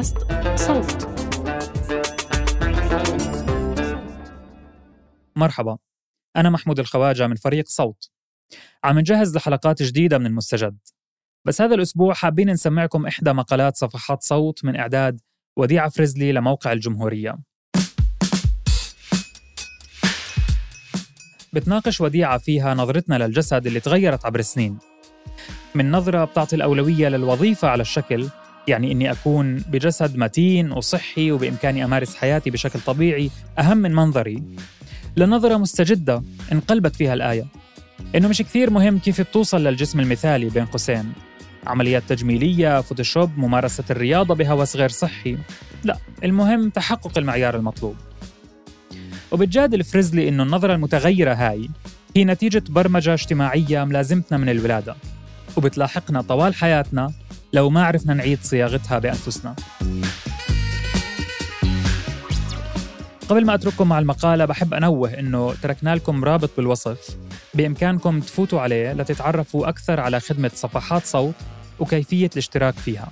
بودكاست صوت. مرحبا. أنا محمود الخواجة من فريق صوت. عم نجهز لحلقات جديدة من المستجد. بس هذا الأسبوع حابين نسمعكم إحدى مقالات صفحات صوت من إعداد وديعة فريزلي لموقع الجمهورية. بتناقش وديعة فيها نظرتنا للجسد اللي تغيرت عبر السنين. من نظرة بتعطي الأولوية للوظيفة على الشكل يعني إني أكون بجسد متين وصحي وبإمكاني أمارس حياتي بشكل طبيعي أهم من منظري. لنظرة مستجدة انقلبت فيها الآية. إنه مش كثير مهم كيف بتوصل للجسم المثالي بين قوسين. عمليات تجميلية، فوتوشوب، ممارسة الرياضة بهوس غير صحي. لا، المهم تحقق المعيار المطلوب. وبتجادل فريزلي إنه النظرة المتغيرة هاي هي نتيجة برمجة اجتماعية ملازمتنا من الولادة. وبتلاحقنا طوال حياتنا لو ما عرفنا نعيد صياغتها بأنفسنا. قبل ما أترككم مع المقالة بحب أنوه إنه تركنا لكم رابط بالوصف. بإمكانكم تفوتوا عليه لتتعرفوا أكثر على خدمة صفحات صوت وكيفية الاشتراك فيها.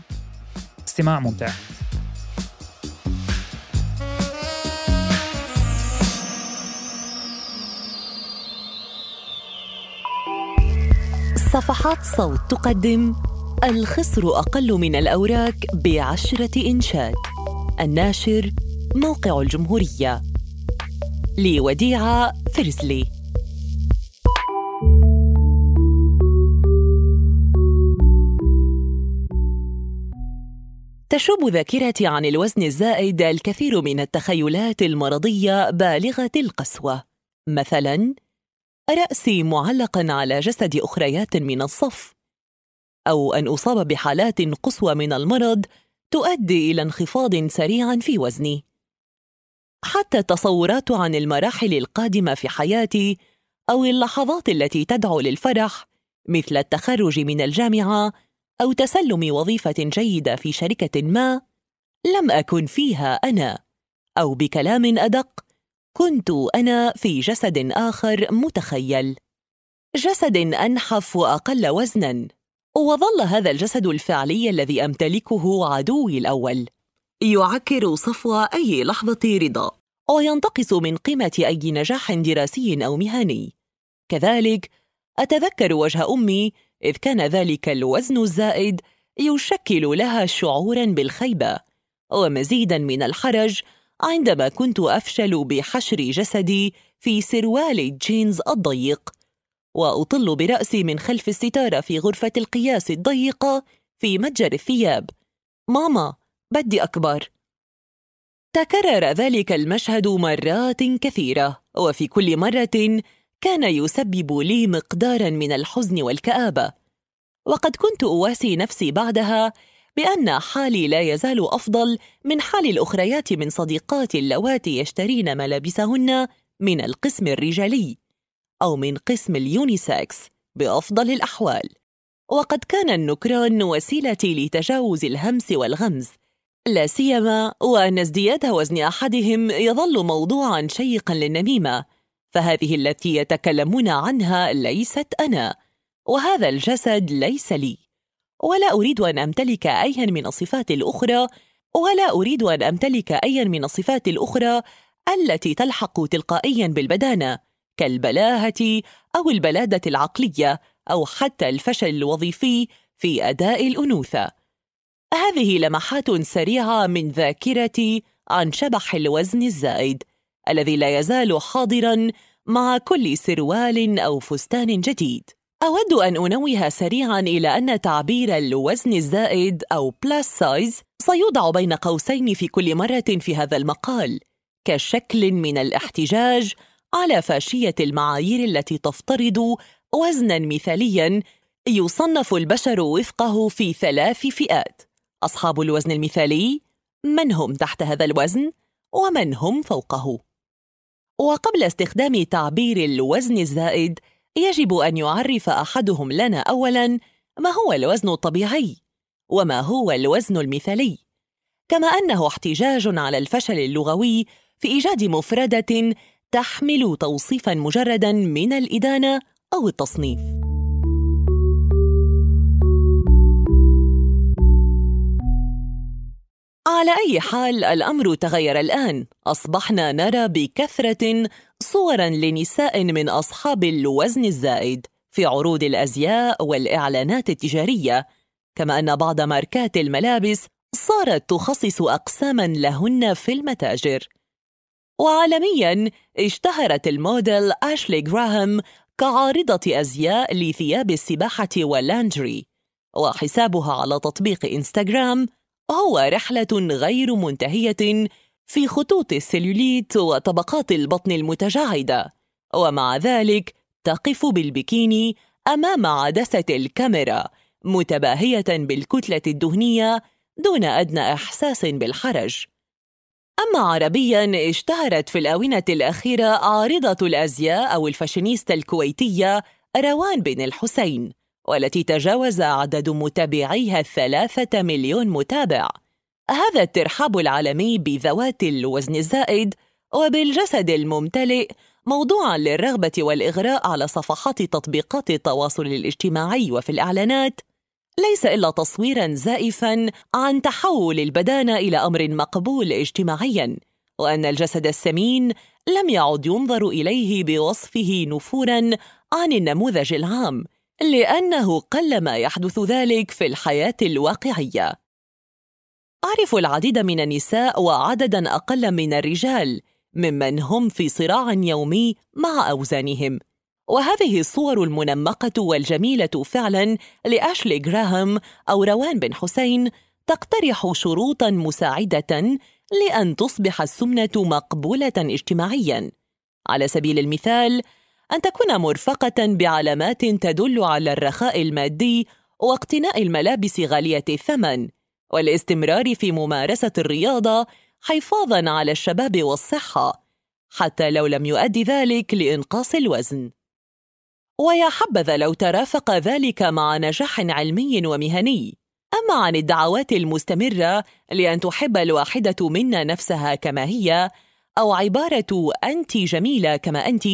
استماع ممتع. صفحات صوت تقدم الخصر أقل من الأوراق بعشرة إنشات الناشر موقع الجمهورية. لوديعة فرزلي. تشوب ذاكرتي عن الوزن الزائد الكثير من التخيلات المرضية بالغة القسوة. مثلاً رأسي معلقاً على جسد أخريات من الصف أو أن أصاب بحالات قصوى من المرض تؤدي إلى انخفاض سريع في وزني. حتى التصورات عن المراحل القادمة في حياتي أو اللحظات التي تدعو للفرح مثل التخرج من الجامعة أو تسلم وظيفة جيدة في شركة ما لم أكن فيها أنا أو بكلام أدق كنت أنا في جسد آخر متخيل. جسد أنحف وأقل وزناً. وظل هذا الجسد الفعلي الذي أمتلكه عدوي الأول. يعكر صفو أي لحظة رضا وينتقص من قيمة أي نجاح دراسي أو مهني. كذلك أتذكر وجه أمي إذ كان ذلك الوزن الزائد يشكل لها شعورا بالخيبة ومزيدا من الحرج عندما كنت أفشل بحشر جسدي في سروال الجينز الضيق. وأطل برأسي من خلف الستارة في غرفة القياس الضيقة في متجر الثياب. ماما بدي أكبر. تكرر ذلك المشهد مرات كثيرة وفي كل مرة كان يسبب لي مقدارا من الحزن والكآبة. وقد كنت أواسي نفسي بعدها بأن حالي لا يزال أفضل من حال الأخريات من صديقاتي اللواتي يشترين ملابسهن من القسم الرجالي. أو من قسم ال unisex بأفضل الأحوال. وقد كان النكران وسيلتي لتجاوز الهمس والغمز لا سيما وأن ازدياد وزن أحدهم يظل موضوعا شيقا للنميمة فهذه التي يتكلمون عنها ليست أنا وهذا الجسد ليس لي. ولا أريد أن أمتلك أيا من الصفات الأخرى ولا أريد أن أمتلك أيا من الصفات الأخرى التي تلحق تلقائيا بالبدانة. كالبلاهة أو البلادة العقلية أو حتى الفشل الوظيفي في أداء الأنوثة. هذه لمحات سريعة من ذاكرتي عن شبح الوزن الزائد الذي لا يزال حاضرا مع كل سروال أو فستان جديد. أود أن أنوه سريعا إلى أن تعبير الوزن الزائد أو plus size سيوضع بين قوسين في كل مرة في هذا المقال كشكل من الاحتجاج على فاشية المعايير التي تفترض وزنا مثاليا يصنف البشر وفقه في ثلاث فئات. أصحاب الوزن المثالي من هم تحت هذا الوزن ومن هم فوقه؟ وقبل استخدام تعبير الوزن الزائد يجب أن يعرف أحدهم لنا أولاً ما هو الوزن الطبيعي وما هو الوزن المثالي. كما أنه احتجاج على الفشل اللغوي في إيجاد مفردة تحمل توصيفا مجردا من الإدانة أو التصنيف. على أي حال الأمر تغير الآن. أصبحنا نرى بكثرة صورا لنساء من أصحاب الوزن الزائد في عروض الأزياء والإعلانات التجارية. كما أن بعض ماركات الملابس صارت تخصص أقساما لهن في المتاجر. وعالميا اشتهرت الموديل أشلي جراهام كعارضة أزياء لثياب السباحة واللانجري وحسابها على تطبيق إنستغرام هو رحلة غير منتهية في خطوط السلوليت وطبقات البطن المتجعدة ومع ذلك تقف بالبكيني أمام عدسة الكاميرا متباهية بالكتلة الدهنية دون أدنى إحساس بالحرج. أما عربياً اشتهرت في الآونة الأخيرة عارضة الأزياء أو الفاشينيستا الكويتية روان بن الحسين والتي تجاوز عدد متابعيها الثلاثة مليون متابع. هذا الترحاب العالمي بذوات الوزن الزائد وبالجسد الممتلئ موضوعا للرغبة والإغراء على صفحات تطبيقات التواصل الاجتماعي وفي الإعلانات. ليس إلا تصويرا زائفا عن تحول البدانة إلى أمر مقبول اجتماعيا وأن الجسد السمين لم يعد ينظر إليه بوصفه نفورا عن النموذج العام لأنه قلما يحدث ذلك في الحياة الواقعية. أعرف العديد من النساء وعددا أقل من الرجال ممن هم في صراع يومي مع أوزانهم. وهذه الصور المنمقة والجميلة فعلا لأشلي جراهام أو روان بن حسين تقترح شروطا مساعدة لأن تصبح السمنة مقبولة اجتماعيا. على سبيل المثال أن تكون مرفقة بعلامات تدل على الرخاء المادي واقتناء الملابس غالية الثمن والاستمرار في ممارسة الرياضة حفاظا على الشباب والصحة حتى لو لم يؤدي ذلك لإنقاص الوزن. ويا حبذا لو ترافق ذلك مع نجاح علمي ومهني. أما عن الدعوات المستمرة لأن تحب الواحدة منا نفسها كما هي أو عبارة أنت جميلة كما أنت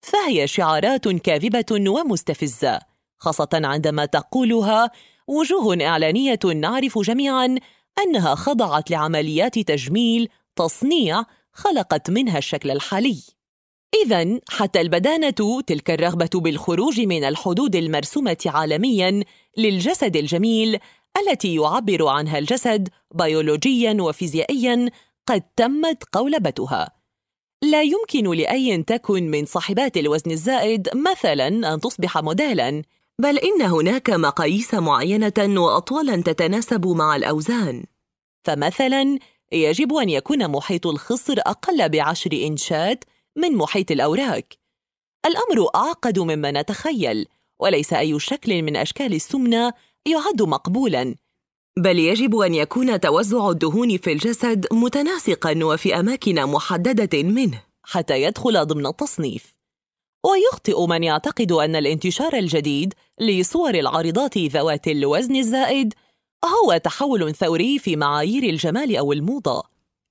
فهي شعارات كاذبة ومستفزة خاصة عندما تقولها وجوه إعلانية نعرف جميعا أنها خضعت لعمليات تجميل تصنيع خلقت منها الشكل الحالي. إذا حتى البدانة تلك الرغبة بالخروج من الحدود المرسومة عالميا للجسد الجميل التي يعبر عنها الجسد بيولوجيا وفيزيائيا قد تمت قولبتها. لا يمكن لأي تكن من صاحبات الوزن الزائد مثلا أن تصبح موديلا بل إن هناك مقاييس معينة وأطوالا تتناسب مع الأوزان. فمثلا يجب أن يكون محيط الخصر أقل بعشر إنشات من محيط الأوراق. الأمر أعقد مما نتخيل وليس أي شكل من أشكال السمنة يعد مقبولا. بل يجب أن يكون توزع الدهون في الجسد متناسقا وفي أماكن محددة منه حتى يدخل ضمن التصنيف. ويخطئ من يعتقد أن الانتشار الجديد لصور العارضات ذوات الوزن الزائد هو تحول ثوري في معايير الجمال أو الموضة.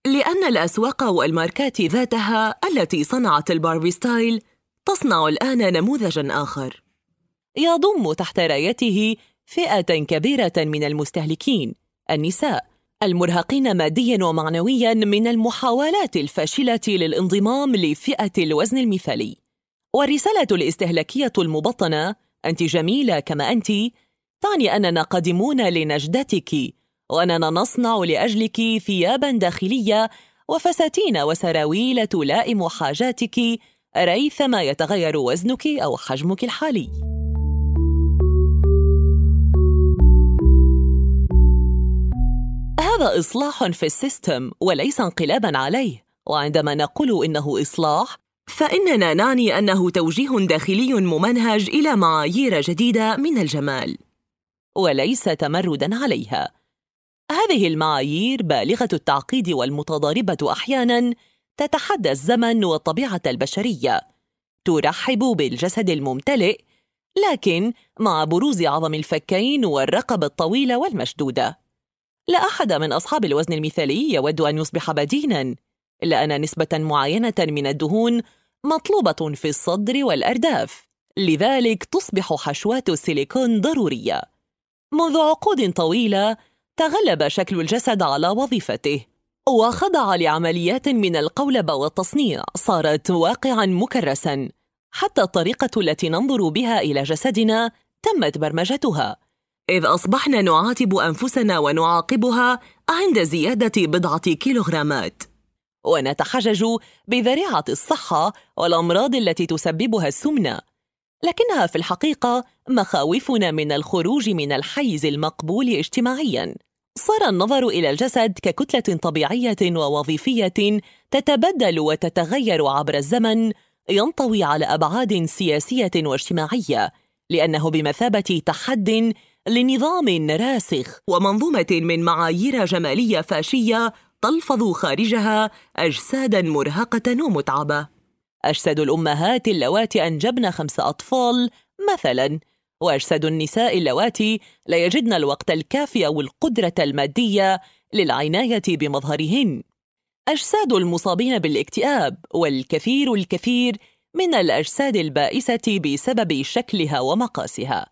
لأن الأسواق والماركات ذاتها التي صنعت ال Barbie style تصنع الآن نموذجاً آخر. يضم تحت رأيته فئة كبيرة من المستهلكين النساء المرهقين ماديا ومعنويا من المحاولات الفاشلة للانضمام لفئة الوزن المثالي. والرسالة الاستهلاكية المبطنة أنت جميلة كما أنت تعني أننا قادمون لنجدتك وأننا نصنع لأجلك ثيابا داخلية وفساتين وسراويل تلائم حاجاتك ريثما يتغير وزنك أو حجمك الحالي. هذا إصلاح في السيستم وليس انقلابا عليه وعندما نقول إنه إصلاح فإننا نعني أنه توجيه داخلي ممنهج إلى معايير جديدة من الجمال وليس تمردا عليها. هذه المعايير بالغة التعقيد والمتضاربة أحيانا تتحدى الزمن والطبيعة البشرية. ترحب بالجسد الممتلئ لكن مع بروز عظم الفكين والرقبة الطويلة والمشدودة. لا أحد من أصحاب الوزن المثالي يود أن يصبح بدينا إلا أن نسبة معينة من الدهون مطلوبة في الصدر والأرداف. لذلك تصبح حشوات السيليكون ضرورية. منذ عقود طويلة تغلب شكل الجسد على وظيفته وخضع لعمليات من القولبة والتصنيع صارت واقعا مكرسا حتى الطريقة التي ننظر بها إلى جسدنا تمت برمجتها. إذ أصبحنا نعاتب أنفسنا ونعاقبها عند زيادة بضعة كيلوغرامات. ونتحجج بذريعة الصحة والأمراض التي تسببها السمنة. لكنها في الحقيقة مخاوفنا من الخروج من الحيز المقبول اجتماعياً. صار النظر إلى الجسد ككتلة طبيعية ووظيفية تتبدل وتتغير عبر الزمن ينطوي على أبعاد سياسية واجتماعية لأنه بمثابة تحد لنظام راسخ ومنظومة من معايير جمالية فاشية تلفظ خارجها أجسادا مرهقة ومتعبة. أجساد الأمهات اللواتي أنجبن خمس أطفال مثلاً. وأجساد النساء اللواتي لا يجدن الوقت الكافي أو القدرة المادية للعناية بمظهرهن. أجساد المصابين بالاكتئاب والكثير الكثير من الأجساد البائسة بسبب شكلها ومقاسها.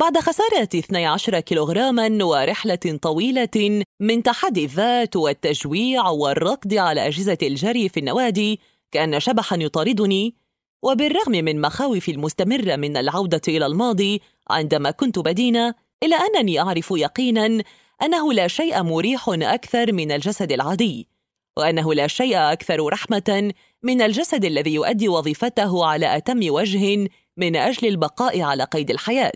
بعد خسارة 12 كيلوغراما ورحلة طويلة من تحدي الذات والتجويع والركض على أجهزة الجري في النوادي كأن شبحا يطاردني وبالرغم من مخاوفي المستمرة من العودة إلى الماضي عندما كنت بدينة إلا أنني أعرف يقينا أنه لا شيء مريح أكثر من الجسد العادي وأنه لا شيء أكثر رحمة من الجسد الذي يؤدي وظيفته على أتم وجه من أجل البقاء على قيد الحياة.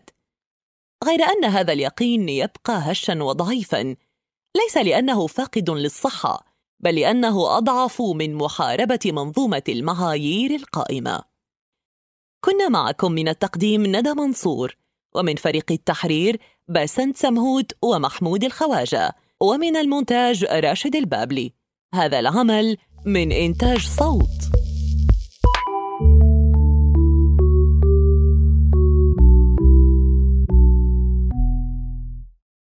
غير أن هذا اليقين يبقى هشا وضعيفا ليس لأنه فاقد للصحة بل لأنه أضعف من محاربة منظومة المعايير القائمة. كنا معكم من التقديم ندى منصور ومن فريق التحرير باسنت سمهوت ومحمود الخواجة ومن المونتاج راشد البابلي. هذا العمل من إنتاج صوت.